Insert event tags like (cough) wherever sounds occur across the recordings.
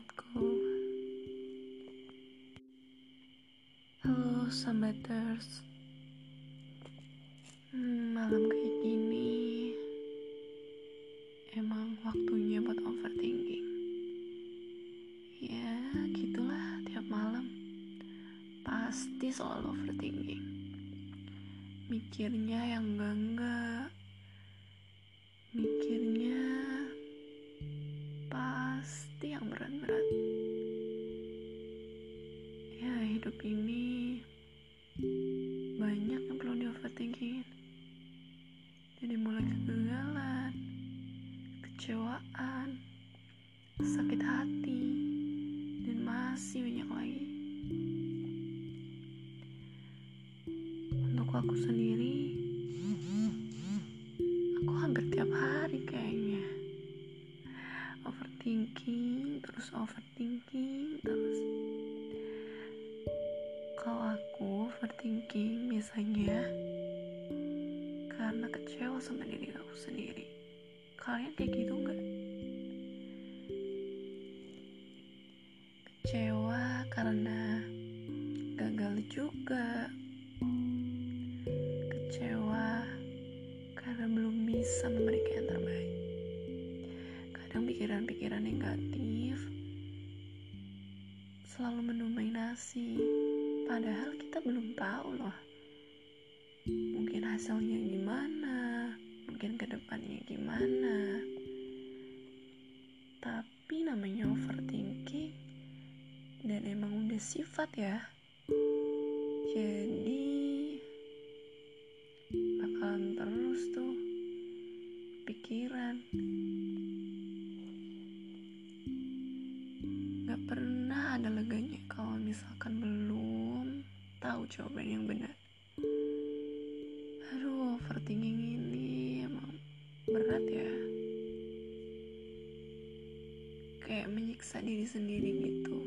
wabarakatuh Halo sambaters hmm, Malam kayak gini Emang waktunya buat overthinking. Ya gitulah tiap malam. Pasti selalu overthinking. Mikirnya yang enggak-enggak. Mikirnya ini banyak yang perlu di overthinking jadi mulai kegagalan kecewaan sakit hati dan masih banyak lagi. Untuk aku sendiri aku hampir tiap hari kayaknya. Overthinking terus overthinking terus overthinking biasanya. Karena kecewa sama diri aku sendiri. Kalian kayak gitu nggak? Kecewa karena gagal juga. Kecewa karena belum bisa memberikan yang terbaik. Kadang pikiran-pikiran negatif selalu mendominasi padahal kita belum tahu loh mungkin hasilnya gimana? Mungkin ke depannya gimana? Tapi namanya overthinking dan emang udah sifat ya. Jadi bakalan terus tuh pikiran. Gak pernah ada leganya kalau misalkan belum tahu jawaban yang benar. Aduh, overthinking ini emang berat ya. Kayak menyiksa diri sendiri gitu.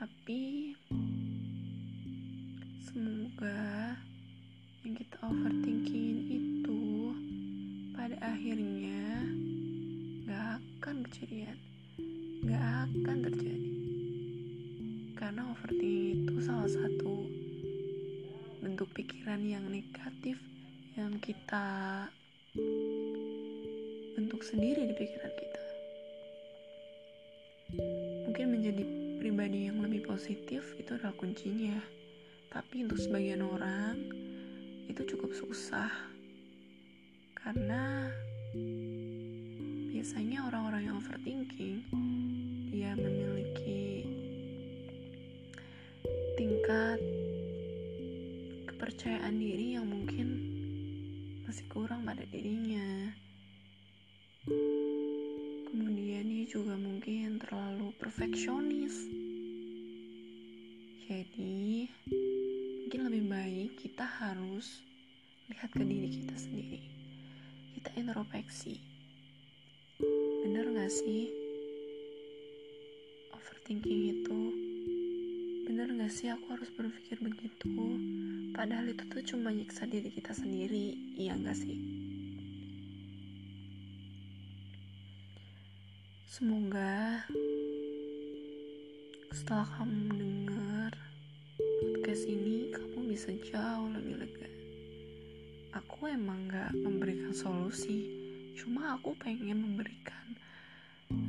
Tapi semoga yang kita overthinking itu pada akhirnya gak akan kejadian gak akan terjadi karena overthinking itu salah satu bentuk pikiran yang negatif yang kita bentuk sendiri di pikiran kita. Mungkin menjadi pribadi yang lebih positif itu adalah kuncinya. Tapi untuk sebagian orang itu cukup susah. Karena biasanya orang-orang yang overthinking dia memiliki tingkat kepercayaan diri yang mungkin masih kurang pada dirinya. Kemudian dia juga mungkin terlalu perfeksionis. Jadi mungkin lebih baik kita harus lihat ke diri kita sendiri. Kita introspeksi. Bener gak sih? Overthinking itu sih aku harus berpikir begitu. Padahal itu tuh cuma nyiksa diri kita sendiri iya gak sih? Semoga setelah kamu mendengar podcast ini kamu bisa jauh lebih lega. Aku emang gak memberikan solusi cuma aku pengen memberikan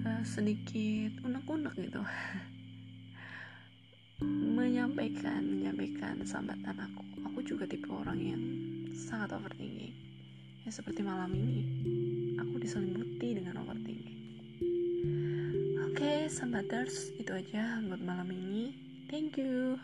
uh, sedikit unek-unek gitu (laughs) menyampaikan menyampaikan sambatan aku. Aku juga tipe orang yang sangat overthinking. Ya seperti malam ini aku diselimuti dengan overthinking. Oke okay, sambaters itu aja buat malam ini. Thank you